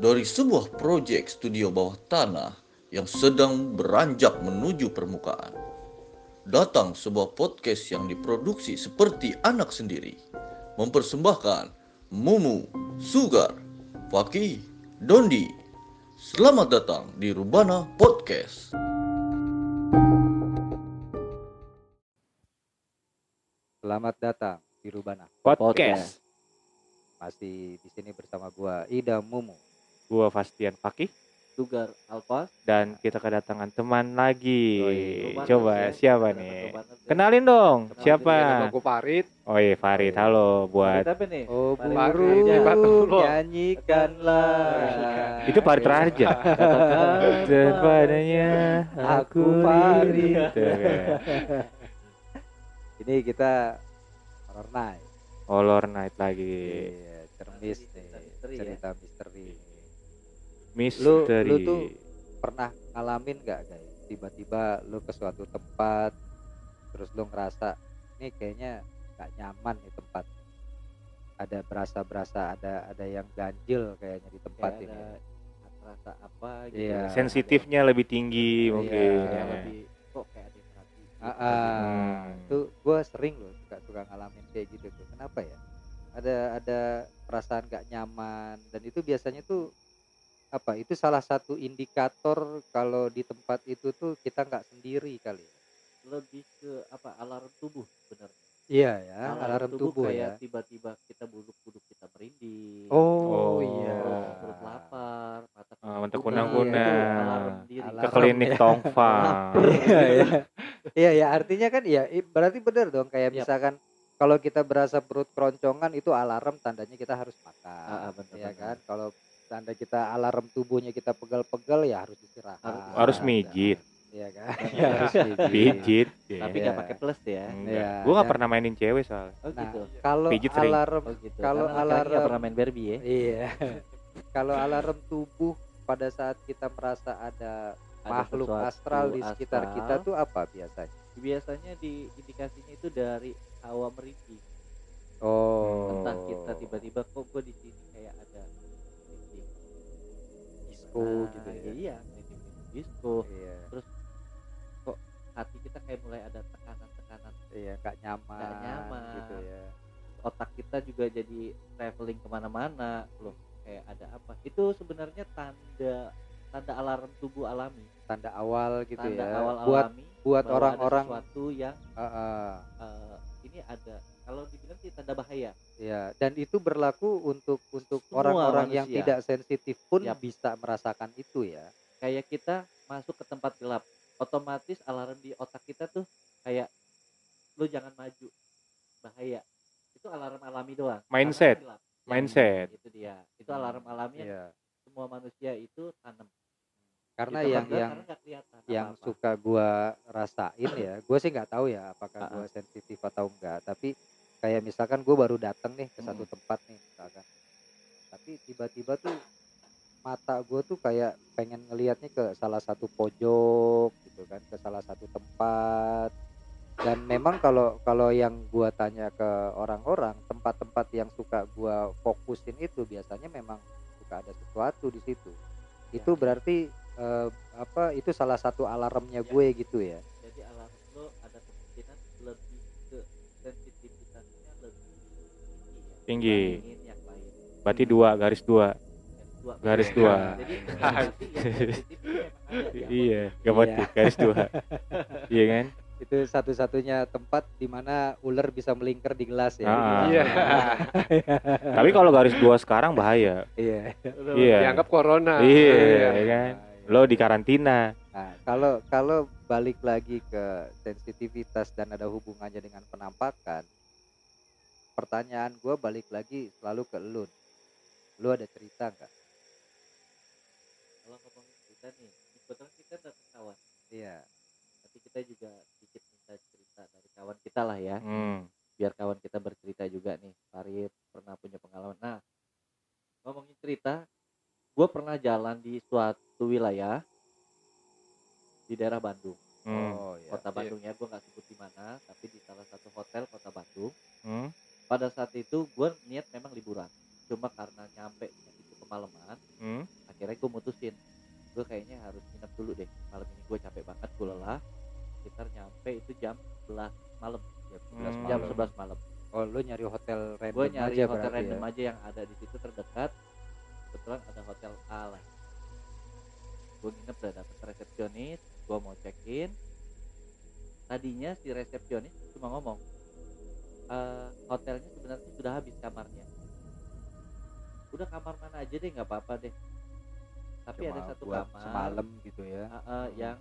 Dari sebuah proyek studio bawah tanah yang sedang beranjak menuju permukaan, datang sebuah podcast yang diproduksi seperti anak sendiri, mempersembahkan Mumu, Sugar, Faki, Dondi. Selamat datang di Rubana Podcast. Selamat datang di Rubana. Podcast. Masih di sini bersama gua Ida Mumu. Gua Fastian Fakih Sugar Alfa dan kita kedatangan teman lagi. Yoi, Coba ya. siapa nih? Ya. Kenalin dong. Kenalin siapa? gue Farid. Oh iya Farid. Halo buat Farid apa nih? Oh. Batullah. nyanyikanlah. itu Farid Raja. Dan padanya Aku Farid. Ini kita horror night. Horror Night lagi. Iya, cermis nih. Cerita misteri ya. Cerita misteri. Lu lu tuh pernah ngalamin gak guys? Tiba-tiba lu ke suatu tempat terus lu ngerasa ini kayaknya gak nyaman nih tempat. Ada berasa-berasa ada ada yang ganjil kayaknya di tempat Kayak ini. ada rasa apa gitu. Iya. Sensitifnya lebih tinggi Iya, mungkin. Kayak lebih kok kayak ada. Ah, ah. Hmm. itu gue sering loh suka suka ngalamin kayak gitu tuh kenapa ya ada ada perasaan gak nyaman dan itu biasanya tuh apa itu salah satu indikator kalau di tempat itu tuh kita nggak sendiri kali ya Lebih ke apa alarm tubuh sebenarnya. iya ya alarm, tubuh, ya kayak tiba-tiba kita buduk-buduk kita merinding. oh, Oh. iya Perut, lapar, mata Ah, mata kunang-kunang. alarm. Alarm. Ke klinik ya. Tongfa. iya ya iya ya artinya kan ya berarti benar dong kayak Yap. misalkan kalau kita berasa perut keroncongan itu alarm tandanya kita harus makan Ah, benar, ya benar. kan kalau tanda kita alarm tubuhnya kita pegal-pegal ya harus istirahat Harus- Harus mijit. Iya kan? Iya. harus Pijit. Tapi Iya. nggak pakai plus ya. Enggak. Iya, Gua nggak ya. pernah mainin cewek soalnya. Oh Nah, gitu. kalau alarm Oh gitu. kalau nggak alarm- pernah main Barbie ya. iya. kalau alarm tubuh pada saat kita merasa ada, Ada makhluk astral di sekitar astral. kita tuh apa biasanya? biasanya di indikasinya itu dari hawa merinding Oh. entah kita tiba-tiba kok gue di sini disco Nah, gitu ya. iya merinding disco Iya. hati kita kayak mulai ada tekanan-tekanan Iya, nggak nyaman, Nggak nyaman. gitu ya. otak kita juga jadi traveling ke mana-mana loh kayak ada apa itu sebenarnya tanda tanda alarm tubuh alami Tanda awal gitu tanda ya. awal buat alami buat orang-orang sesuatu yang Ah, ah. eh, ini ada kalau dibilang sih tanda bahaya Ya, dan itu berlaku untuk untuk orang-orang yang tidak sensitif pun Yap. bisa merasakan itu ya. kayak kita masuk ke tempat gelap otomatis alarm di otak kita tuh kayak lu jangan maju bahaya itu alarm alami doang Mindset. Karena gelap. Ya, Mindset. itu dia itu alarm alami yang Iya. semua manusia itu tanam Karena Kita yang yang yang suka gua rasain ya, gue sih nggak tahu ya apakah Ah, gua sensitif atau enggak, tapi kayak misalkan gue baru datang nih ke satu Hmm. tempat nih misalkan, tapi tiba-tiba tuh mata gue tuh kayak pengen ngelihatnya ke salah satu pojok gitu kan, ke salah satu tempat dan memang kalau kalau yang gua tanya ke orang-orang tempat-tempat yang suka gua fokusin itu biasanya memang suka ada sesuatu di situ itu Ya. berarti eh, apa itu salah satu alarmnya Ya. gue gitu ya jadi alarm lo ada kemungkinan lebih ke sensitivitasnya lebih tinggi ya, Berarti dua garis dua. Garis dua. Iya, gak berarti garis dua. Iya kan? itu satu-satunya tempat di mana ular bisa melingkar di gelas ya Ah. Iya. Tapi kalau garis dua sekarang bahaya. iya Iya. Dianggap corona. Iya, Iya. ya kan? Lo di karantina. Nah, kalau kalau balik lagi ke sensitivitas dan ada hubungannya dengan penampakan, pertanyaan gue balik lagi selalu ke lu. Lu ada cerita nggak? kalau ngomongin cerita nih kebetulan kita dapat kawan Iya. nanti kita juga sedikit minta cerita dari kawan kita lah ya Hmm. biar kawan kita bercerita juga nih Farid pernah punya pengalaman nah ngomongin cerita gue pernah jalan di suatu wilayah di daerah Bandung Hmm. Oh iya. kota Bandung ya gue nggak sebut di mana tapi di salah satu hotel kota Bandung Hmm pada saat itu gue niat memang liburan. Cuma karena nyampe itu kemalaman hmm? akhirnya gue mutusin. Gue kayaknya harus nginep dulu deh. Malam ini gue capek banget gue lelah. Sekitar nyampe itu jam 11 malam. Jam 11 hmm. jam 11 malam. Oh lu nyari hotel random gue nyari aja hotel random ya? aja yang ada di situ terdekat. Kebetulan ada hotel A lah. Gue nginep udah dapet resepsionis gue mau check in. Tadinya si resepsionis cuma ngomong "Eh, hotelnya sebenarnya sudah habis kamarnya. Udah kamar mana aja deh nggak apa-apa deh. Tapi Cuma ada satu kamar. semalam gitu ya. eh, eh, yang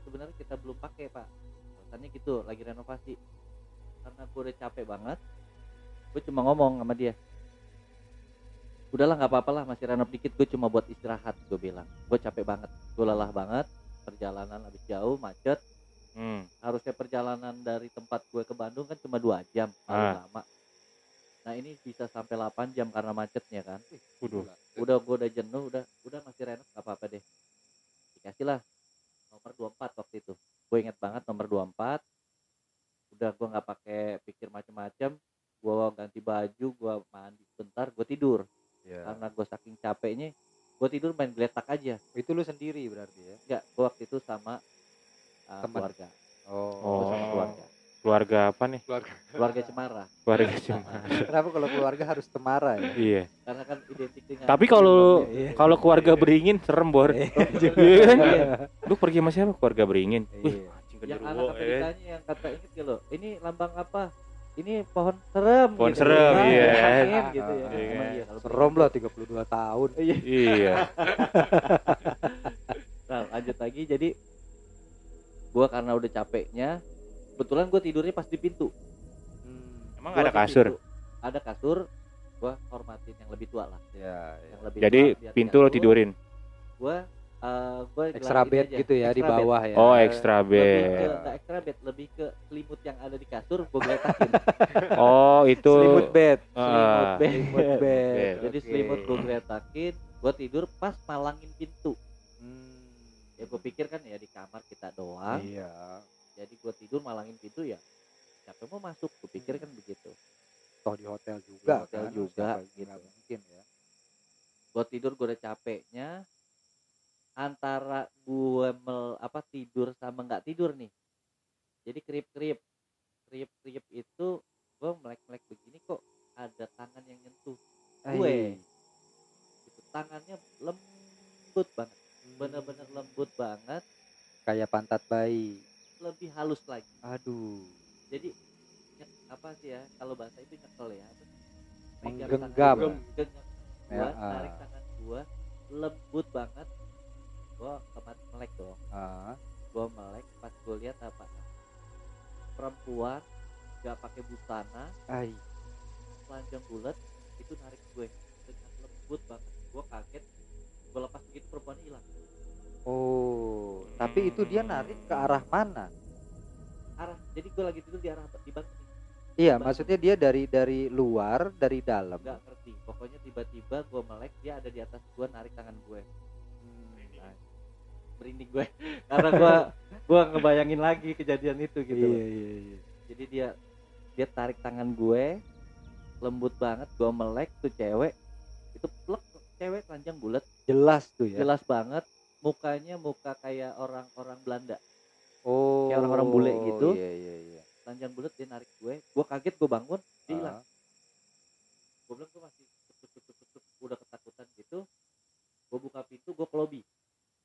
sebenarnya kita belum pakai pak. Alasannya gitu lagi renovasi. Karena gue udah capek banget gue cuma ngomong sama dia. Udahlah nggak apa-apa lah masih renov dikit gue cuma buat istirahat gue bilang. Gue capek banget gue lelah banget perjalanan habis jauh macet Hmm. harusnya perjalanan dari tempat gue ke Bandung kan cuma dua jam paling Ah. lama nah ini bisa sampai 8 jam karena macetnya kan Waduh. udah gue udah jenuh udah udah masih renov gak apa-apa deh dikasih lah nomor 24 waktu itu gue inget banget nomor 24 udah gue nggak pakai pikir macem-macem gue ganti baju gue mandi sebentar gue tidur Iya. karena gue saking capeknya gue tidur main geletak aja Itu lu sendiri berarti ya? enggak gue waktu itu sama uh, Temen. keluarga Oh. Sama Oh. keluarga Keluarga apa nih? keluarga Cemara Keluarga cuma. Kenapa kalau keluarga harus temara ya? iya. karena kan identik dengan Tapi kalau Iya. kalau keluarga beringin serem bor. Iya. Iya? Lu pergi sama siapa? Keluarga beringin. Wih, Iya. anjing yang anak ya kan? Amerikanya yang kata inget gitu loh ini lambang apa ini pohon serem Pohon gitu. serem, Nah, iya. yakin gitu ya Iya. Emang iya, kalau Serem lah 32 tahun. Iya. nah lanjut lagi jadi gua karena udah capeknya kebetulan gue tidurnya pas di pintu Hmm. Emang Gua ada di kasur. pintu. ada kasur gua hormatin yang lebih tua lah Ya, ya. yang lebih Jadi tua, biar pintu lo tidurin. gua eh, gua Extra bed aja, gitu ya di extra bed. bawah ya. Oh, extra lebih ke bed. extra bed lebih ke selimut yang ada di kasur gue geletakin Oh, itu Selimut bed. selimut Ah. bed Selimut bed. jadi Oke. selimut gue geletakin gue tidur pas malangin pintu Hmm. Ya gue pikir kan ya di kamar kita doang Iya. jadi gue tidur malangin pintu ya siapa mau masuk gue pikir kan begitu Toh di hotel juga Di hotel kan. juga, gitu. mungkin ya. gue tidur gue udah capeknya antara gue mel apa tidur sama nggak tidur nih jadi krip krip krip krip itu gue melek melek begini kok ada tangan yang nyentuh gue Ai. itu tangannya lembut banget bener-bener lembut banget kayak pantat bayi. lebih halus lagi Aduh. jadi nyek, apa sih ya kalau bahasa itu nyekel ya Menggenggam. gua, genggam Ya, ah. tarik tangan gua lembut banget gua kemarin melek dong Ah. gua melek pas gua lihat apa perempuan gak pakai busana Ai. telanjang bulat itu narik gue dengan lembut banget gua kaget gua lepas begitu perempuan hilang Oh, tapi itu dia narik ke arah mana? arah jadi gua lagi tidur di arah di nih. Iya, Bang. maksudnya dia dari dari luar, dari dalam. nggak ngerti pokoknya tiba-tiba gua melek dia ada di atas gua narik tangan gue Hmm. Nah, merinding gue karena gua gua ngebayangin lagi kejadian itu gitu Iya, loh. iya, iya. jadi dia dia tarik tangan gue lembut banget gua melek tuh cewek itu plek cewek telanjang bulat Jelas tuh ya. jelas banget mukanya muka kayak orang-orang Belanda Oh. Kayak orang-orang bule gitu. Iya, iya, iya. telanjang bulat dia narik gue gue kaget gue bangun dia hilang Ah. gue bilang gue masih tuk, tuk, tuk, tuk, udah ketakutan gitu gue buka pintu gue ke lobby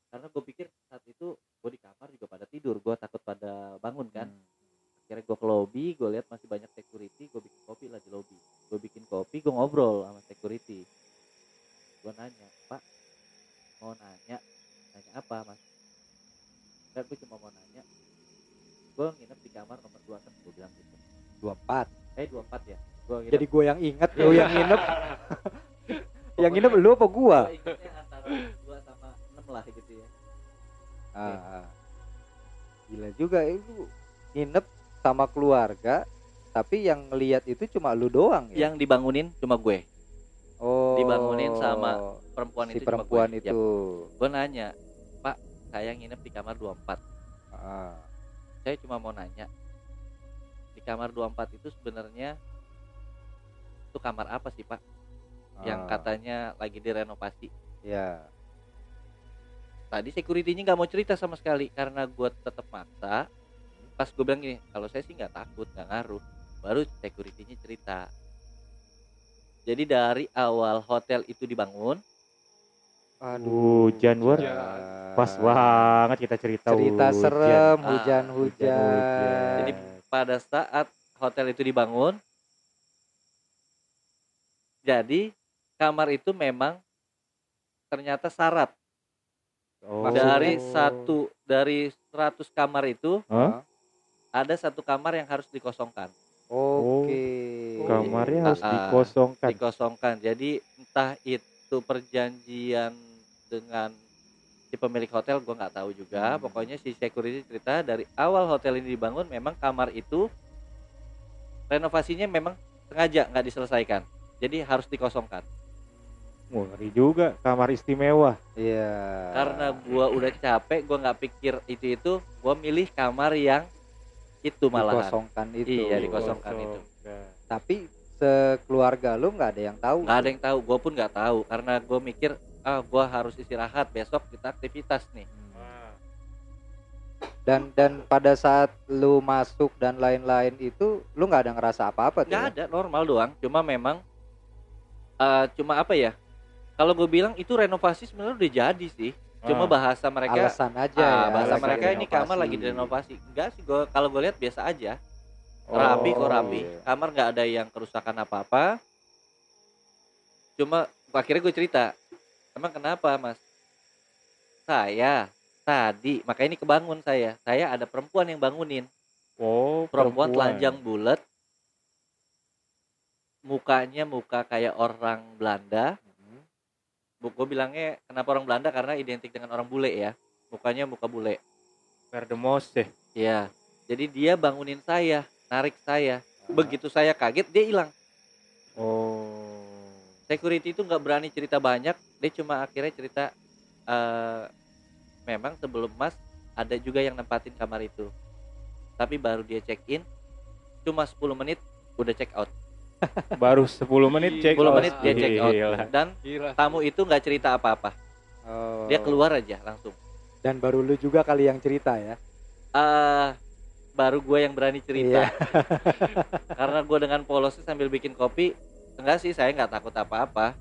karena gue pikir saat itu gue di kamar juga pada tidur gue takut pada bangun kan Hmm. akhirnya gue ke lobby gue lihat masih banyak security gue bikin kopi lah di lobby gue bikin kopi gue ngobrol sama security gue nanya pak mau nanya nanya apa mas Enggak, gue cuma mau nanya gue nginep di kamar nomor 26 gue bilang gitu 24. eh 24 ya gue nginep Jadi gue yang inget, lu yang nginep. yang nginep lu apa gua? gue ingetnya antara 2 sama 6 lah gitu ya Ah. Gila juga itu nginep sama keluarga, tapi yang ngelihat itu cuma lu doang ya. yang dibangunin cuma gue oh, dibangunin sama perempuan si itu perempuan gue. itu. gue nanya pak saya nginep di kamar 24 Ah. saya cuma mau nanya di kamar 24 itu sebenarnya itu kamar apa sih pak yang Ah. katanya lagi direnovasi ya. tadi securitynya nggak mau cerita sama sekali karena gue tetap maksa pas gue bilang gini kalau saya sih nggak takut nggak ngaruh baru securitynya cerita jadi dari awal hotel itu dibangun Hujan, War. Ya. Pas banget kita cerita cerita hujan. serem Ah, hujan-hujan hujan-hujan. Jadi pada saat hotel itu dibangun jadi kamar itu memang ternyata syarat Oh. dari satu dari 100 kamar itu Hah? ada satu kamar yang harus dikosongkan oke kamarnya harus Ah, ah. dikosongkan. dikosongkan jadi entah itu perjanjian dengan si pemilik hotel gua nggak tahu juga Hmm. pokoknya si security cerita dari awal hotel ini dibangun memang kamar itu renovasinya memang sengaja nggak diselesaikan jadi harus dikosongkan Wah, ngeri juga kamar istimewa. iya karena gua udah capek gua nggak pikir itu itu gua milih kamar yang itu malahan dikosongkan itu Iya, dikosongkan itu. Tapi sekeluarga lu nggak ada yang tahu. Nggak ada yang tahu. Gua pun nggak tahu. Karena gua mikir ah gua harus istirahat. Besok kita aktivitas nih. Dan dan pada saat lu masuk dan lain-lain itu lu nggak ada ngerasa apa-apa nggak ya? ada. Normal doang. Cuma memang eh cuma apa ya? Kalau gue bilang itu renovasi sebenarnya udah jadi sih. Cuma Ah. bahasa mereka alasan aja ah, ya bahasa mereka ini kamar lagi direnovasi. Enggak sih gua kalau gue lihat biasa aja Oh, rapi kok rapi. iya. kamar nggak ada yang kerusakan apa apa cuma akhirnya gue cerita emang kenapa mas? Saya tadi. Makanya ini kebangun saya. Saya ada perempuan yang bangunin. Oh, perempuan telanjang bulat. Mukanya muka kayak orang Belanda. Bu, gue bilangnya kenapa orang Belanda? Karena identik dengan orang bule ya. Mukanya muka bule. Verdemos deh. ya jadi dia bangunin saya narik saya. Begitu saya kaget dia hilang. Oh. security itu nggak berani cerita banyak. Dia cuma akhirnya cerita eh memang sebelum mas ada juga yang nempatin kamar itu. Tapi baru dia check in cuma 10 menit udah check out. Baru 10 menit check 10 out. menit dia check out. Gila. dan tamu itu nggak cerita apa-apa. Oh. dia keluar aja langsung. Dan baru lu juga kali yang cerita ya? Eh baru gue yang berani cerita Iya. karena gue dengan polosnya sambil bikin kopi enggak sih saya nggak takut apa-apa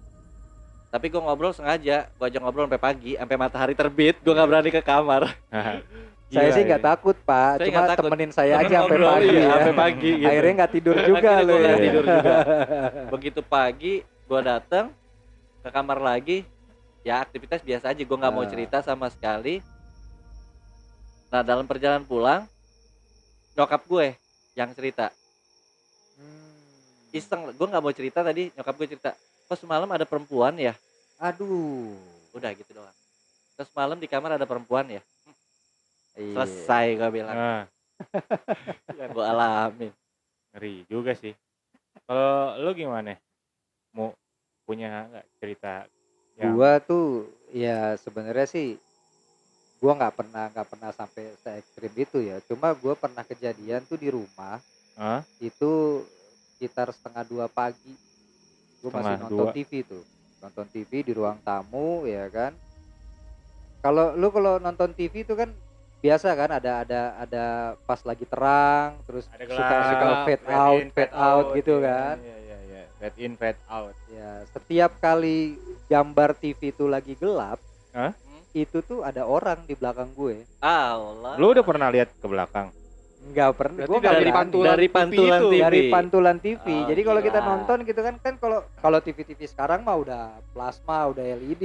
tapi gue ngobrol sengaja gue aja ngobrol sampai pagi sampai matahari terbit gue nggak berani ke kamar saya Gila sih nggak ya. takut pak Saya cuma takut. temenin saya Temen aja sampai pagi iya, ya sampai pagi gitu. akhirnya nggak tidur juga gua ya nggak tidur juga. begitu pagi gue datang ke kamar lagi ya aktivitas biasa aja gue nggak mau Ah. cerita sama sekali nah dalam perjalanan pulang nyokap gue yang cerita Hmm. iseng gue nggak mau cerita tadi nyokap gue cerita kok semalam ada perempuan ya aduh udah gitu doang terus malam di kamar ada perempuan ya Iya. selesai gue bilang Nah, yang gue alamin ngeri juga sih. Kalau lu gimana? Mau punya nggak cerita yang gua tuh ya sebenarnya sih gua nggak pernah nggak pernah sampai se ekstrim itu ya cuma gua pernah kejadian tuh di rumah Hah? itu sekitar setengah dua pagi gua masih nonton dua. TV tuh nonton TV di ruang tamu ya kan kalau lu kalau nonton TV itu kan biasa kan ada ada ada pas lagi terang terus ada suka suka fade out fade out gitu kan Iya iya iya. Fade in, fade out. Ya, setiap kali gambar TV itu lagi gelap, Hah? Itu tuh ada orang di belakang gue. Allah Lu udah pernah lihat ke belakang? Nggak pernah, gue dari berani. pantulan dari TV pantulan itu. TV. dari pantulan TV. Oh, Jadi kalau kita gila. nonton gitu kan, kan kalau kalau TV-TV sekarang mah udah plasma, udah LED.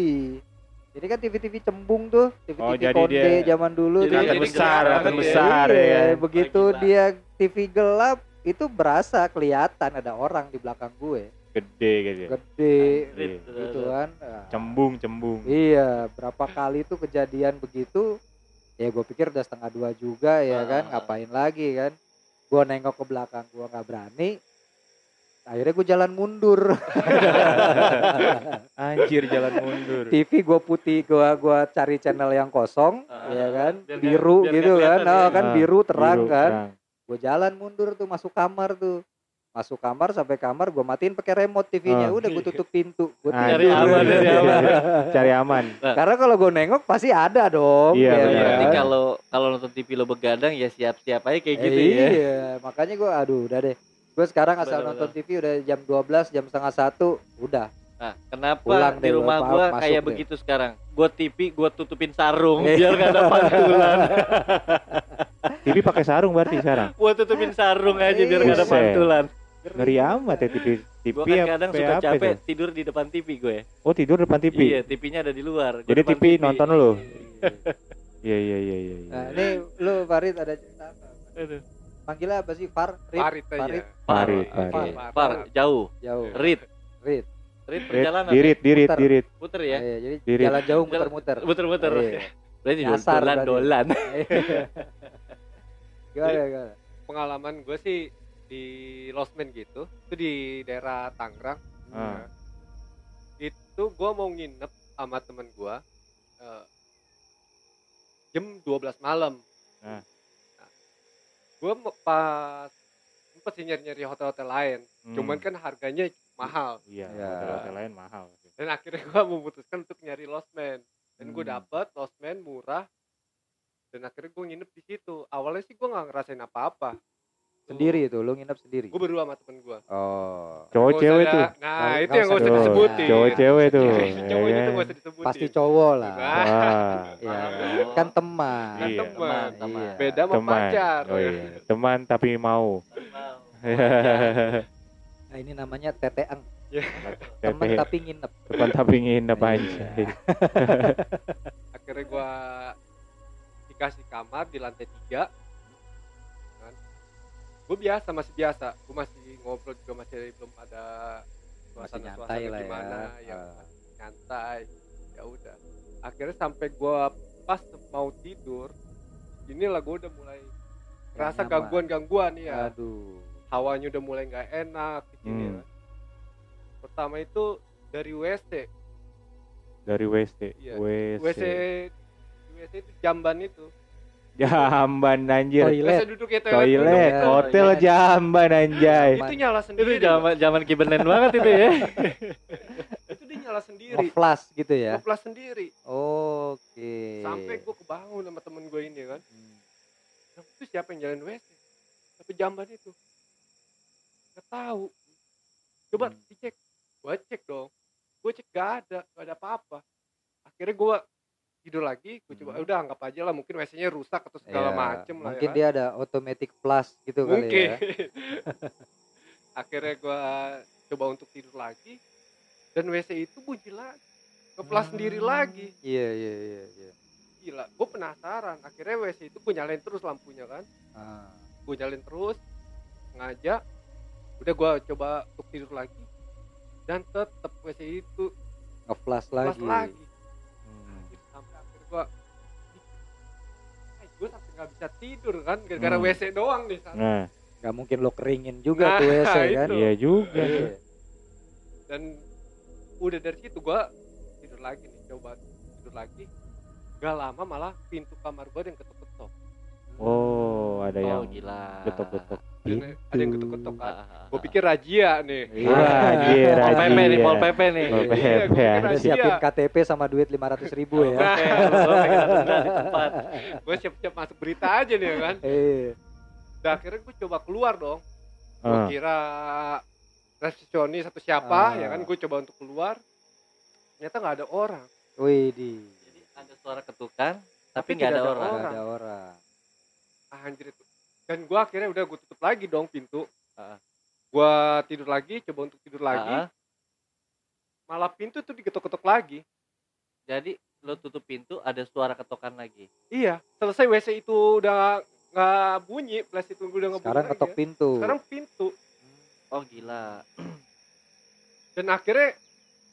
Jadi kan TV-TV cembung tuh, TV-TV Oh, konde dia- zaman dulu. Jadi jadi besar, gelap kelihatan ya. besar Iya, ya. kan? begitu dia TV gelap itu berasa kelihatan ada orang di belakang gue, Gede gitu. ya. gede Anjrit, gitu kan. Nah, Cembung, cembung. Iya, berapa kali tuh kejadian begitu? Ya gue pikir udah setengah dua juga ya kan, Ah. ngapain lagi kan? Gue nengok ke belakang, gue nggak berani. Akhirnya gue jalan mundur. Anjir jalan mundur. TV gue putih, gue gua cari channel yang kosong, Ah, ya kan, biar biru biar gitu kan, nah ya. kan Ah, biru terang Biru, kan. Gue jalan mundur tuh masuk kamar tuh. Masuk kamar sampai kamar gue matiin pakai remote TV-nya Oh. udah gue tutup pintu gue Ah, Cari aman, cari aman. Cari aman. karena kalau gue nengok pasti ada dong Iya, ya? Berarti kalau kalau nonton TV lo begadang ya siap-siap aja kayak gitu Eh, ya. iya makanya gue aduh udah deh gue sekarang asal Bener, nonton TV udah jam 12 jam setengah satu udah Nah, kenapa Pulang di rumah masuk kayak deh. begitu sekarang? Gua TV, gua tutupin sarung Eh. biar gak ada pantulan. TV pakai sarung berarti sekarang. gua tutupin sarung aja biar gak ada pantulan. Ngeri amat ya TV. TV kan apa- kadang suka itu? capek tidur di depan TV gue. Oh tidur depan TV. Iya, TV-nya ada di luar. Gua Jadi depan TV nonton lu? Iya. Iya iya iya iya. iya. nah ini lu Farid ada cerita apa Aduh. panggilnya apa sih Far Rid Parit aja. Farid Farid, Oke. Farid. Par, jauh. jauh Rit, Rit Dirit, perjalanan. dirit, dirit, Putar. dirit. Puter ya. Iya, jadi Diri. jalan jauh muter-muter Muter-muter. Iya. Berarti Nyasar dolan berarti. dolan. gimana gimana Pengalaman gue sih di Losmen gitu, itu di daerah Tangerang. Ah. Nah, Itu gue mau nginep sama temen gue eh, jam 12 malam. Ah. gue pas sempet sih nyari-nyari hotel-hotel lain, Hmm. cuman kan harganya mahal. Iya, Ya. hotel-hotel lain mahal. Dan akhirnya gue memutuskan untuk nyari Losmen. Dan gue Hmm. dapet Losmen murah. Dan akhirnya gue nginep di situ. Awalnya sih gue nggak ngerasain apa-apa. Sendiri itu lu nginep sendiri Gue berdua sama temen gue. oh Cowok cewek tuh. Nah, Nggak- itu yang gak usah disebutin. Cowok cewek tuh. Cowoknya ya tuh kan? gak usah disebutin. pasti cowok lah Wah. Wah, ya Oh. kan teman Kan Iya. teman. teman. Iya. Beda sama teman. pacar. Oh iya, teman tapi mau. nah, ini namanya teteang teman tapi nginep teman tapi nginep Iya. anjay. Akhirnya gue dikasih kamar di lantai tiga. Gue biasa, masih biasa. Gue masih ngobrol juga masih belum ada masih nyantai lah ya gimana. Ya, Ah. nyantai. Ya udah. Akhirnya sampai gue pas mau tidur, inilah gue udah mulai rasa nyaman. gangguan-gangguan ya. aduh hawanya udah mulai nggak enak di sini Hmm. Pertama itu dari WC. Dari WC. Iya, WC. WC WC itu jamban itu. Jamban anjir. Toilet duduk ya Toilet, duduk itu. hotel Toilet. jamban anjay. Itu nyala Itu sendiri. zaman zaman kibenen banget itu ya. Itu dia nyala sendiri. ngeflash gitu ya Ngeplas sendiri. oke Sampai gue kebangun sama temen gue ini kan. Hmm. Nah, itu siapa yang jalan WC? Tapi jamban itu. Gak tahu. Coba Hmm. dicek. Gue cek dong. Gue cek gak ada, gak ada apa-apa. Akhirnya gue tidur lagi, gue coba Hmm. udah anggap aja lah mungkin WC-nya rusak atau segala Ya, macem lah mungkin ya. dia ada automatic flush gitu kali mungkin. ya Akhirnya gue coba untuk tidur lagi dan WC itu bunyi lagi. Ngeplas sendiri lagi. iya iya iya iya Gila, gue penasaran. Akhirnya WC itu gue nyalain terus lampunya kan. Ah. gue nyalain terus ngajak udah gue coba untuk tidur lagi dan tetap WC itu ngeflash kelas lagi, lagi, gue sampai nggak bisa tidur kan gara-gara Hmm. WC doang nih San. Nah, nggak mungkin lo keringin juga Nah, tuh WC kan itu. iya juga. Iya. dan udah dari situ gue tidur lagi nih coba tidur lagi gak lama malah pintu kamar gue yang ketok-ketok Oh, ada Oh yang gila. getok-getok. ada, ada yang ketok-ketok kan Ah, gue pikir razia nih Iya. Wah, anjir, Pol PP nih. Pol PP nih. Pol Iya, PP. Udah razia. siapin KTP sama duit 500 ribu ya Nah. Gue siap-siap masuk berita aja nih kan Iya. Udah akhirnya gue coba keluar dong. Gue Ah. kira resepsionis atau siapa Ah. ya kan gue coba untuk keluar. Ternyata nggak ada orang. Wih di Jadi ada suara ketukan, tapi nggak ada ada orang. nggak ada orang Ah, Anjir itu. Dan gue akhirnya udah gue tutup lagi dong pintu. Ah. Gue tidur lagi, coba untuk tidur lagi. Ah, Malah pintu tuh digetok-getok lagi. jadi lo tutup pintu, ada suara ketokan lagi. Iya, selesai WC itu udah nggak bunyi, flash itu udah nggak bunyi sekarang ketok ya. pintu Sekarang pintu. Oh gila. Dan akhirnya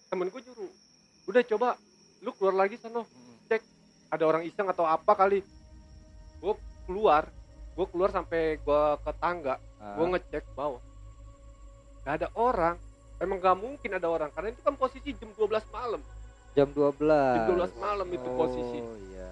temen gue juru, udah coba lu keluar lagi sana Hmm. ada orang iseng atau apa kali gue keluar gue keluar sampai gue ke tangga Ah, gue ngecek bawah gak ada orang emang gak mungkin ada orang karena itu kan posisi jam 12 malam jam 12 jam 12 malam itu posisi oh iya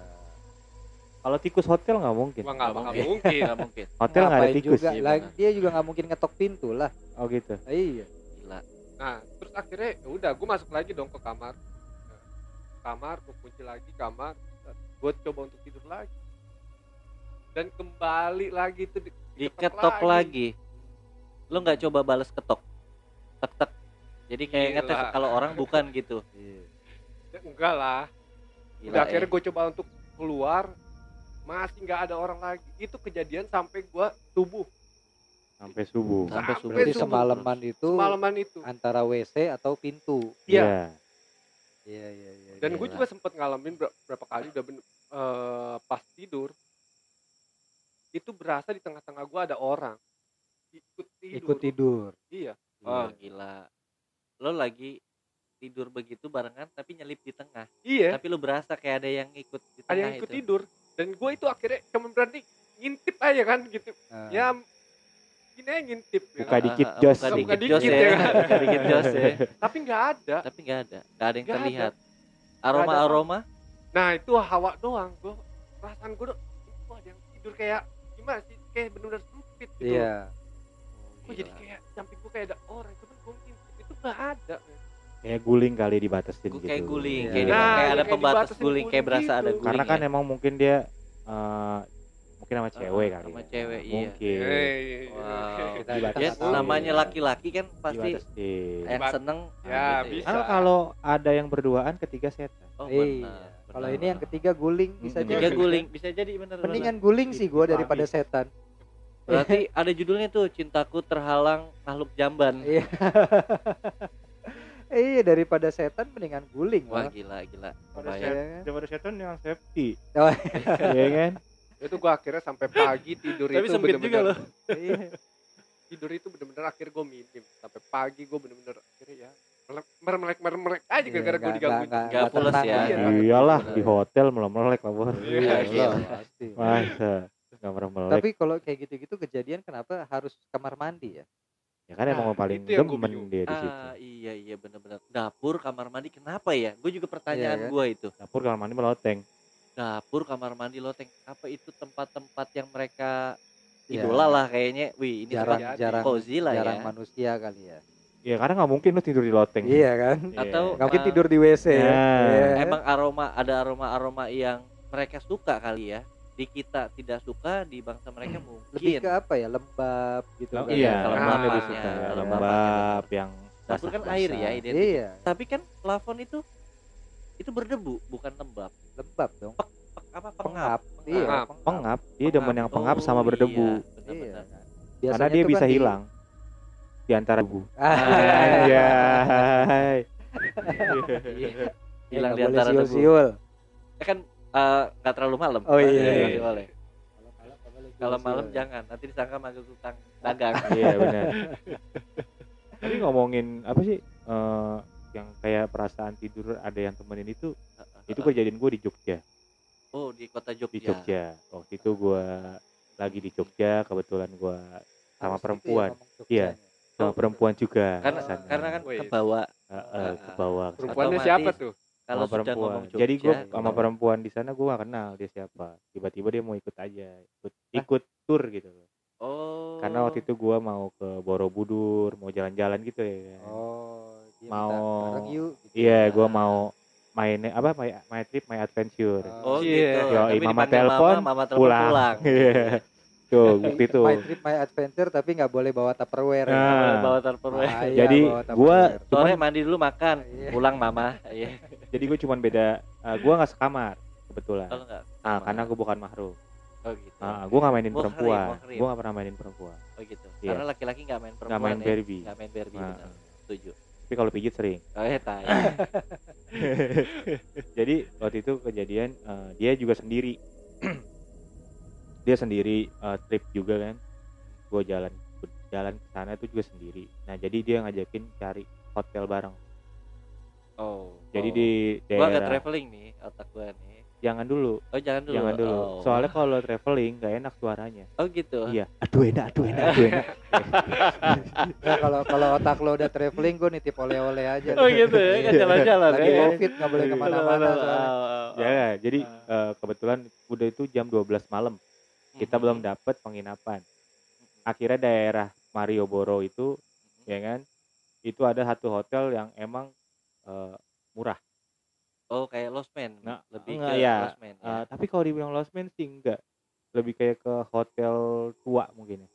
Kalau tikus hotel nggak mungkin. Nggak mungkin. mungkin. nggak mungkin Hotel nggak ada tikus. juga Iya, lah, dia juga nggak mungkin ngetok pintu lah Oh gitu. iya gila Nah, terus akhirnya ya udah gue masuk lagi dong ke kamar. Nah, Kamar, gue kunci lagi kamar. Gue coba untuk tidur lagi. Dan kembali lagi tuh di- diketok lagi lu nggak coba balas ketok tek tek jadi kayak Gila. ngetes kalau orang bukan gitu Ya, enggak lah. Gila, udah akhirnya eh. gue coba untuk keluar. Masih nggak ada orang lagi. Itu kejadian sampai gue tubuh. Sampai subuh. Sampai Sampai subuh berarti subuh. semalaman itu Semalaman itu. antara WC atau pintu Iya. iya iya iya Dan iya. gue juga sempet ngalamin ber- berapa kali udah ben- eh, pas tidur. Itu berasa di tengah-tengah gue ada orang. Ikut tidur. ikut tidur Iya. oh gila lo lagi tidur begitu barengan tapi nyelip di tengah Iya. tapi lu berasa kayak ada yang ikut di tengah ada yang ikut itu. tidur dan gue itu akhirnya cuma berani ngintip aja kan gitu Ah. ya gini aja ngintip ya. Buka Ah, dikit ah, jos. buka Buka dikit dikit jos ya ya buka dikit jos ya tapi nggak ada tapi nggak ada nggak ada yang ada. terlihat aroma ada. aroma nah itu hawa doang gue perasaan gue itu ada yang tidur kayak gimana sih kayak benar-benar sempit gitu iya gue jadi kayak samping gue kayak ada orang cuman gue ngintip itu nggak ada Kayak guling kali dibatasin gitu. kayak guling, Iya. kayak, Nah, kayak ada kayak pembatas dibatasin guling, kayak guling berasa ada gitu. guling. Karena kan ya. emang mungkin dia eh, mungkin sama cewek Ah, kali. sama ya. cewek, iya. Mungkin. Hey. Wow. kita Dibatasi. kita Ya, nggak tahu. namanya laki-laki kan pasti Dibatasin. yang seneng Ya, gitu bisa. Kan kalau ada yang berduaan ketiga setan. Oh, iya benar, kalau benar, ini yang benar. ketiga guling bisa Mm-mm. jadi Tiga guling bisa jadi bener bener. mendingan guling sih gue daripada setan Berarti ada judulnya tuh cintaku terhalang makhluk jamban. iya iya daripada setan mendingan guling Wah malah. gila gila. Daripada setan yang safety. Oh. Iya kan? itu gue akhirnya sampai pagi tidur Tapi itu sempit juga loh. Iya. tidur itu bener-bener akhirnya gue minim sampai pagi gue bener-bener akhirnya ya merem-merem merem-merem aja Iya, gara-gara gue digangguin pules tenang ya. lah. Iya. Iyalah di hotel melek lah bos. Iya, Iya, iya. pasti. Masa nggak pernah melek. Tapi kalau kayak gitu-gitu kejadian kenapa harus kamar mandi ya? ya kan emang Nah, paling itu yang gua demen dia di situ. Ah iya iya benar-benar. Dapur kamar mandi kenapa ya? Gue juga pertanyaan Iya, kan? gue itu. Dapur kamar mandi meloteng. Dapur kamar mandi loteng apa itu tempat-tempat yang mereka idola lah kayaknya. Wih ini Jarang jarang cozy lah jarang ya. manusia kali ya. Ya karena nggak mungkin lu tidur di loteng. Iya kan? Iya. Atau- Nggak mungkin tidur di WC ya. Iya. Emang aroma ada aroma-aroma yang mereka suka kali ya. Di kita tidak suka, di bangsa mereka lebih mungkin. ke apa ya? Lembab gitu Lem- kan. iya, lembab lembabnya. lebih suka ya. Lembab yang Dapur kan air ya identik. Iya, Tapi kan plafon itu itu berdebu bukan lembab. lembab dong. Pe- apa pengap? Pengap. Iya, Pengap. Pengap, dia demen yang pengap Oh, sama berdebu. Iya, Iya. benar-benar. kan? Karena Biasanya dia bisa kan di- hilang di antara debu. Ah, Anjay. Iya. Hilang di antara debu. siul-siul. Ya kan eh, nggak terlalu malam. Oh, iya, iya. boleh. Kalau malam jangan, nanti disangka magel tukang dagang. Iya benar. Tapi ngomongin apa sih eh, yang kayak perasaan tidur ada yang temenin itu itu kejadian gue di Jogja Oh, di kota Jogja. di Jogja waktu itu gue lagi di Jogja kebetulan gue sama Harus gitu ya perempuan Iya. Jogjanya. Sama perempuan juga Karena ke sana. karena kan Wih. kebawa Eh, eh, ke bawah ke sana. perempuannya siapa tuh kalau perempuan ngomong Jogja. jadi gue sama kebawa. perempuan di sana gue gak kenal dia siapa tiba-tiba dia mau ikut aja ikut ikut tur gitu loh Oh. karena waktu itu gue mau ke Borobudur mau jalan-jalan gitu ya Oh, dia Mau- yuk. gitu. Iya, gua mau main apa my, my trip my adventure. Oh, Iya. gitu. Yo, Tapi mama telepon, mama, mama telepon pulang. pulang. Iya. Tuh, bukti tuh. My trip, my adventure, tapi nggak boleh bawa Tupperware. ya. Nah. Boleh bawa Tupperware. Bahaya Jadi, bawa gua Tupperware. cuman Sore mandi dulu makan, Iya. pulang mama. Iya. jadi gue cuman beda uh, gua nggak sekamar kebetulan. Kalau enggak. Ah, karena gue bukan mahrum. Oh gitu. Ah, gua nggak mainin perempuan. Gua nggak pernah mainin perempuan. Oh gitu. Iya. Karena laki-laki nggak main perempuan. Nggak main ya. Barbie. Nggak main Barbie Ah. benar. Setuju. Tapi kalau pijit sering. Oh ya tai. jadi waktu itu kejadian uh, dia juga sendiri. dia sendiri uh, trip juga kan. Gue jalan jalan ke sana itu juga sendiri. Nah, jadi dia ngajakin cari hotel bareng. Oh. Jadi oh. di gua agak daerah traveling nih otak gua nih. jangan dulu Oh jangan dulu. jangan dulu Oh. soalnya kalau traveling nggak enak suaranya Oh gitu. iya aduh enak aduh enak aduh enak Nah, kalau kalau otak lo udah traveling gue nitip oleh-oleh aja. Oh gitu ya, kan jalan-jalan Lagi ya. covid nggak boleh ke mana-mana soalnya. ya jadi eh, kebetulan udah itu jam 12 malam kita belum dapat penginapan akhirnya daerah Marioboro itu ya kan itu ada satu hotel yang emang eh, murah Oh kayak Lost Man. Nah, lebih enggak, ke ya. Lost Man. ya. Eh, tapi kalau dibilang Lost Man sih enggak lebih kayak ke hotel tua mungkin ya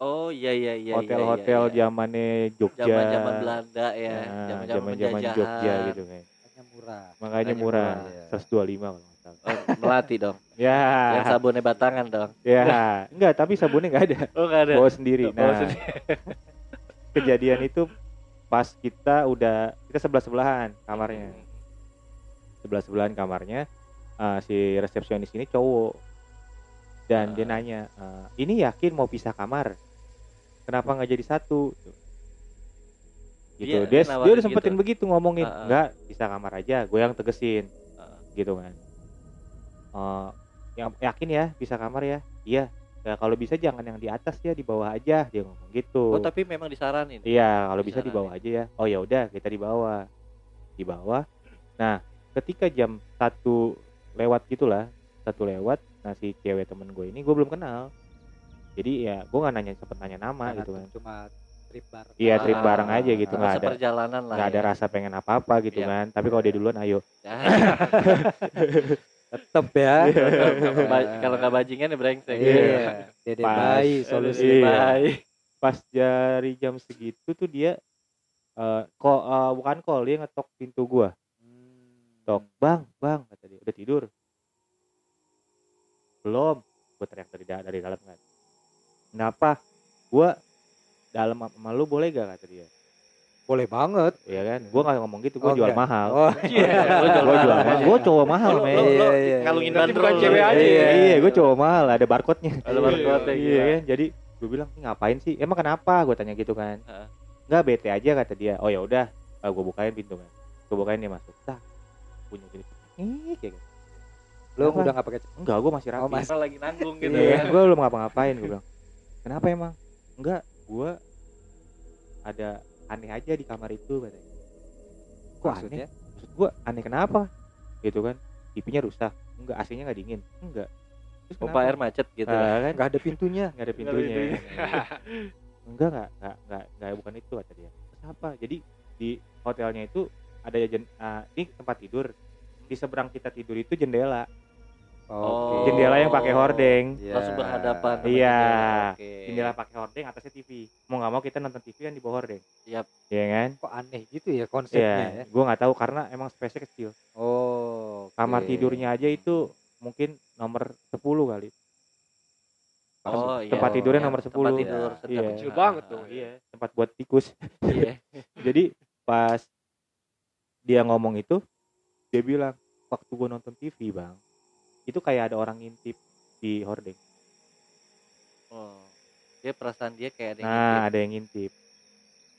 oh iya iya iya. hotel-hotel iya, iya. zamannya Jogja Zaman-zaman Belanda ya. Nah, Zaman-zaman. Jogja gitu kan Makanya murah. makanya Makanya murah murah, ya. 125 kalau Oh, melati dong. ya Yang sabunnya batangan dong. ya enggak tapi sabunnya enggak ada Oh enggak ada. bawa sendiri Bawa nah sendiri. kejadian itu pas kita udah kita sebelah sebelahan kamarnya Hmm. sebelah sebelahan kamarnya eh, si resepsionis ini cowok dan dia Ah. nanya eh, ini yakin mau pisah kamar kenapa nggak jadi satu gitu Dia- dia dia udah sempetin gitu? begitu ngomongin Ah, ah. nggak pisah kamar aja gue yang tegesin Ah. gitu kan Eh, yang yakin ya pisah kamar ya iya ya kalau bisa jangan yang di atas ya di bawah aja dia ngomong gitu Oh tapi memang disaranin. Iya, kalau bisa di bawah aja ya. Oh ya udah, kita di bawah. Di bawah. Nah, ketika jam satu lewat gitulah, satu lewat, nah si cewek temen gue ini gue belum kenal. Jadi ya gue nggak nanya sempet nanya nama Karena gitu kan. Cuma trip bareng. Iya, trip Ah, bareng aja gitu, nggak ada Seperjalanan lah. nggak ada ya. rasa pengen apa-apa gitu Iya. kan. Tapi kalau dia duluan, ayo. Tetep ya. Kalau ba- Kalau nggak bajingan ya brengsek. Iya. Dede Pas. bayi solusi. Iya. Baik. Pas dari jam segitu tuh dia eh kok eh, bukan call dia ngetok pintu gua. Hmm. Tok, bang, bang, kata dia, udah tidur? Belum, gue teriak dari, da- dari dalam kan. Kenapa? Gue dalam sama lu boleh gak kata dia? Boleh banget. Iya kan? Gue gak ngomong gitu, gue Oh, jual enggak. mahal. Oh, Lo jual Gue jual mahal. mahal, gue cowok mahal, lo- men. lo- lo Iya, iya, ngalungin bandrol lo. cewek aja Iya, ya? iya, gue cowok mahal, ada barcode-nya. Ada barcode Iya gila. kan? Jadi gue bilang, "Ini ngapain sih? Emang kenapa? Gue tanya gitu kan. Heeh. Enggak bete aja kata dia. Oh ya udah, gue bukain pintu kan. Gue bukain dia masuk. Tah, punya gini. Ih, kayak gitu. Kenapa? udah nggak pakai Enggak, gue masih rapi. Oh, mas- Orang lagi nanggung gitu Iya, ya. gue belum ngapa-ngapain gue bilang. Kenapa emang? Enggak, gue ada aneh aja di kamar itu katanya. Kok maksudnya? aneh? Maksud gue aneh kenapa? Gitu kan? TV-nya rusak. Enggak, AC-nya nggak dingin. Enggak. Terus Pompa air macet gitu. Ah, kan? Nggak ada pintunya. Nggak ada pintunya. enggak, enggak, enggak, enggak, enggak, bukan itu kata dia. Terus apa? Jadi di hotelnya itu ada jen, ah, ini tempat tidur. Di seberang kita tidur itu jendela. Oh. Jendela yang pakai hordeng. Iya. Langsung berhadapan. Iya. jendela. Oke. jendela pakai hordeng atasnya TV mau nggak mau kita nonton TV kan di bawah hordeng Yap. Iya kan Kok aneh gitu ya konsepnya Iya, ya? gue nggak tahu karena emang space kecil. Oh. Kamar oke. tidurnya aja itu mungkin nomor 10 kali. Oh, iya. tempat tidurnya Yang nomor Tempat 10. tidur Iya. Kecil banget tuh. Iya, tempat buat tikus. Iya. Jadi pas dia ngomong itu, dia bilang, waktu gue nonton TV bang, itu kayak ada orang ngintip di hordeng. Oh. Dia perasaan dia kayak ada yang Nah, ngintip. ada yang ngintip.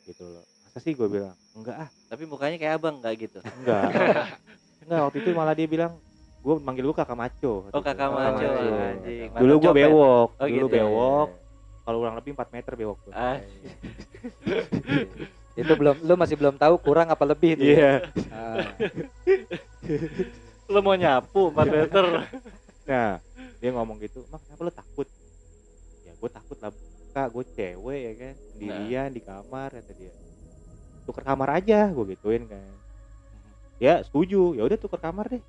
Gitu loh. Masa sih gue bilang, enggak ah, Tapi mukanya kayak abang nggak gitu. enggak. enggak, waktu itu malah dia bilang, gue manggil gue kakak maco. Oh itu. kakak maco Maco. anjing. Dulu gue bewok, Oh, dulu gitu ya. bewok. Kalau kurang lebih 4 meter bewok tuh. Ah, itu belum lu masih belum tahu kurang apa lebih tuh. ya? Iya. Ah. Lo mau nyapu 4 meter. Nah, dia ngomong gitu, "Mak, kenapa lu takut?" Ya, gue takut lah. Kak, gue cewek ya kan, sendirian di kamar kata dia. Tuker kamar aja, gue gituin kan. Ya, setuju. Ya udah tuker kamar deh.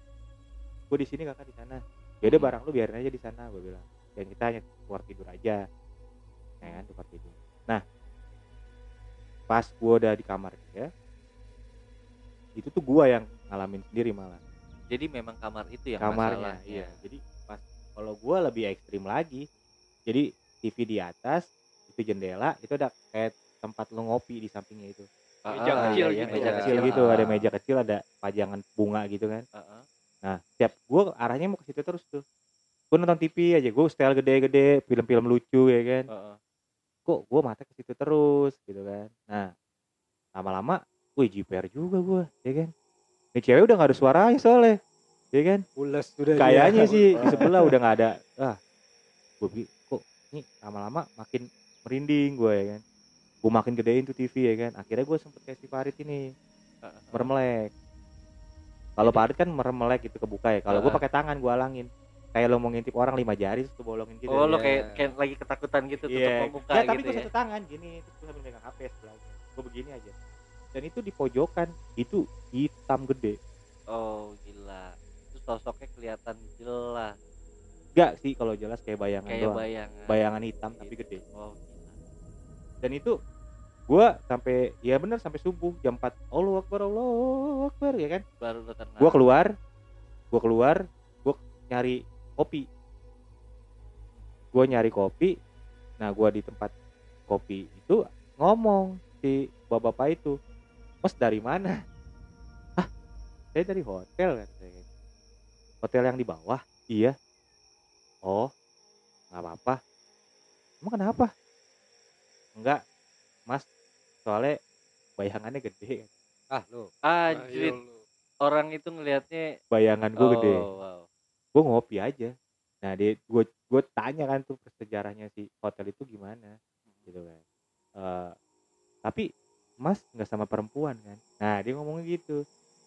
Gue di sini, kakak di sana. Ya udah barang lu biarin aja di sana, gue bilang. Dan kita hanya keluar tidur aja. Ya kan, tukar tidur. Nah, pas gue udah di kamar dia, itu tuh gue yang ngalamin sendiri malah Jadi memang kamar itu yang kamarnya masalahnya. iya jadi pas kalau gua lebih ekstrim lagi jadi TV di atas itu jendela itu ada kayak tempat lu ngopi di sampingnya itu Ah, Meja ah, kecil iya, gitu. meja Meja kecil kecil gitu ah. ada meja kecil ada pajangan bunga gitu kan Ah, ah. nah setiap gua arahnya mau ke situ terus tuh gua nonton TV aja gua setel gede-gede film-film lucu ya kan ah. kok gua mata ke situ terus gitu kan nah lama-lama wih jiper juga gua ya kan ini cewek udah gak ada suaranya soalnya ya kan? Pules sudah kayaknya dia. sih di sebelah udah nggak ada. Ah gue kok nih lama-lama makin merinding gue ya kan? Gue makin gedein tuh TV ya kan? Akhirnya gue sempet kayak si Farid ini mermelek. Kalau Farid kan mermelek gitu kebuka ya. Kalau gue pakai tangan gue alangin. Kayak lo mau ngintip orang lima jari terus gue bolongin gitu. Oh lo Iya. kayak kayak lagi ketakutan gitu tutup Iya. muka Nggak, tapi gitu gue ya? satu tangan gini terus gue sambil megang HP sebelahnya. Gue begini aja dan itu di pojokan itu hitam gede. Oh gila. Itu sosoknya kelihatan jelas. Enggak sih kalau jelas kayak bayangan kayak doang. bayangan. Bayangan hitam tapi Gitu. gede. Oh gila. Dan itu gua sampai ya bener sampai subuh jam 4 Allah Akbar Allah Akbar ya kan? Baru gua keluar gua keluar gua nyari kopi. Gua nyari kopi nah gua di tempat kopi itu ngomong si bapak-bapak itu mas dari mana? Ah saya dari hotel kan saya hotel yang di bawah? Iya. Oh nggak apa-apa. Emang kenapa? Enggak mas. Soalnya bayangannya gede. Ah lu. Anjir Ayo lu. orang itu ngelihatnya bayangan gue oh, gede wow. gue ngopi aja. Nah dia gue gue tanya kan tuh sejarahnya si hotel itu gimana gitu kan. Eh, tapi mas nggak sama perempuan kan nah dia ngomongnya gitu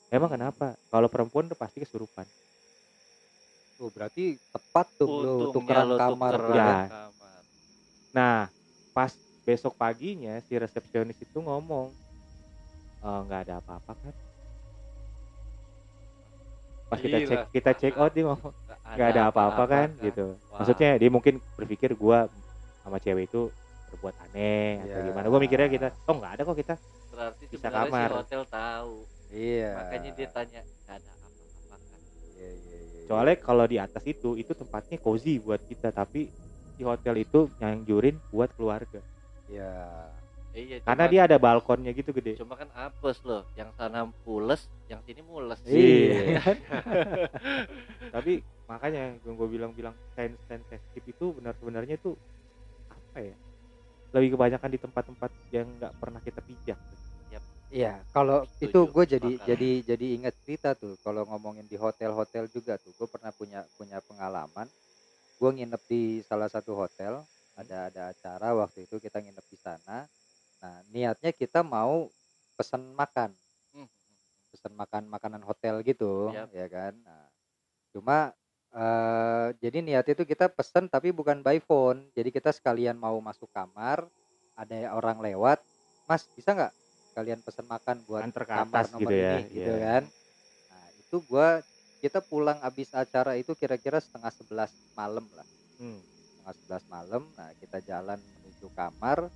emang kenapa kalau perempuan udah pasti kesurupan tuh berarti tepat tuh lu Untungnya tukeran lo kamar tukeran. Ya. kamar. nah pas besok paginya si resepsionis itu ngomong "Eh, nggak ada apa-apa kan pas kita Gila. cek kita check out dia ngomong nggak ada apa-apa kan gitu Wah. maksudnya dia mungkin berpikir gua sama cewek itu berbuat aneh atau Ya. gimana gua mikirnya kita oh nggak ada kok kita berarti bisa kamar. si hotel tahu iya makanya dia tanya nggak ada apa-apa kan Iya, iya, iya, soalnya iya. kalau di atas itu itu tempatnya cozy buat kita tapi di hotel itu nyanjurin buat keluarga Iya. iya karena dia ada balkonnya gitu gede cuma kan apes loh yang sana pules yang sini mules Iya. tapi makanya gue gue bilang-bilang sains sensitif itu benar-benarnya itu apa ya lebih kebanyakan di tempat-tempat yang nggak pernah kita pijak Iya, kalau itu gue jadi sepakat. jadi jadi ingat cerita tuh. Kalau ngomongin di hotel-hotel juga tuh, gue pernah punya punya pengalaman. Gue nginep di salah satu hotel, ada ada acara waktu itu kita nginep di sana. Nah niatnya kita mau pesan makan, Hmm. pesan makan makanan hotel gitu, Yap. ya kan. Nah, cuma eh jadi niat itu kita pesan tapi bukan by phone. Jadi kita sekalian mau masuk kamar, ada orang lewat, Mas bisa nggak kalian pesan makan buat Antar ke kamar atas nomor gitu ya, ini gitu iya. kan nah itu gua kita pulang abis acara itu kira-kira setengah sebelas malam lah Hmm. setengah sebelas malam nah kita jalan menuju kamar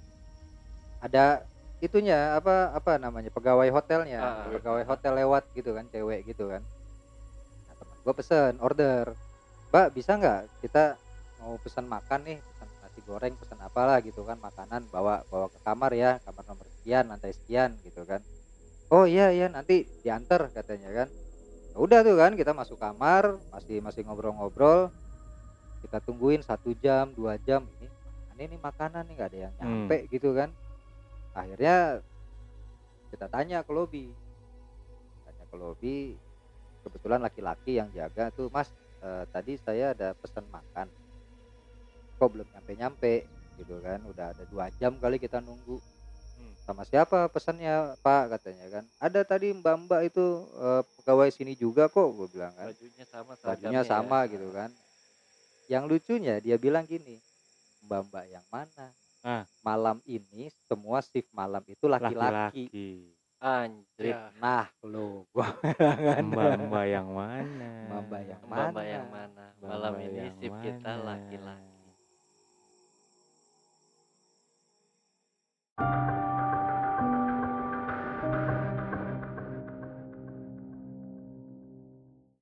ada itunya apa apa namanya pegawai hotelnya ah. pegawai hotel lewat gitu kan cewek gitu kan gua pesen order. Mbak bisa nggak kita mau pesan makan nih? Pesan nasi goreng pesan apalah gitu kan makanan bawa bawa ke kamar ya kamar nomor sekian lantai sekian gitu kan. Oh iya iya nanti diantar katanya kan. Ya udah tuh kan kita masuk kamar masih masih ngobrol-ngobrol. Kita tungguin satu jam dua jam. Ini nih makanan nih nggak ada yang Hmm. nyampe gitu kan. Akhirnya kita tanya ke lobi tanya ke lobi kebetulan laki-laki yang jaga tuh mas eh, tadi saya ada pesan makan. Kok belum nyampe-nyampe gitu kan. Udah ada dua jam kali kita nunggu. Hmm. sama siapa pesannya pak? katanya kan. Ada tadi mbak-mbak itu eh, pegawai sini juga kok gue bilang kan. Bajunya sama bajunya seragamnya sama ya. gitu kan. Yang lucunya dia bilang gini mbak-mbak yang mana? Ah. malam ini semua shift malam itu laki-laki anjir Ya. nah lo gua kan, mbak-mbak yang mana Mbak-mbak yang mbak mana? yang mana malam ini yang shift kita mana? laki-laki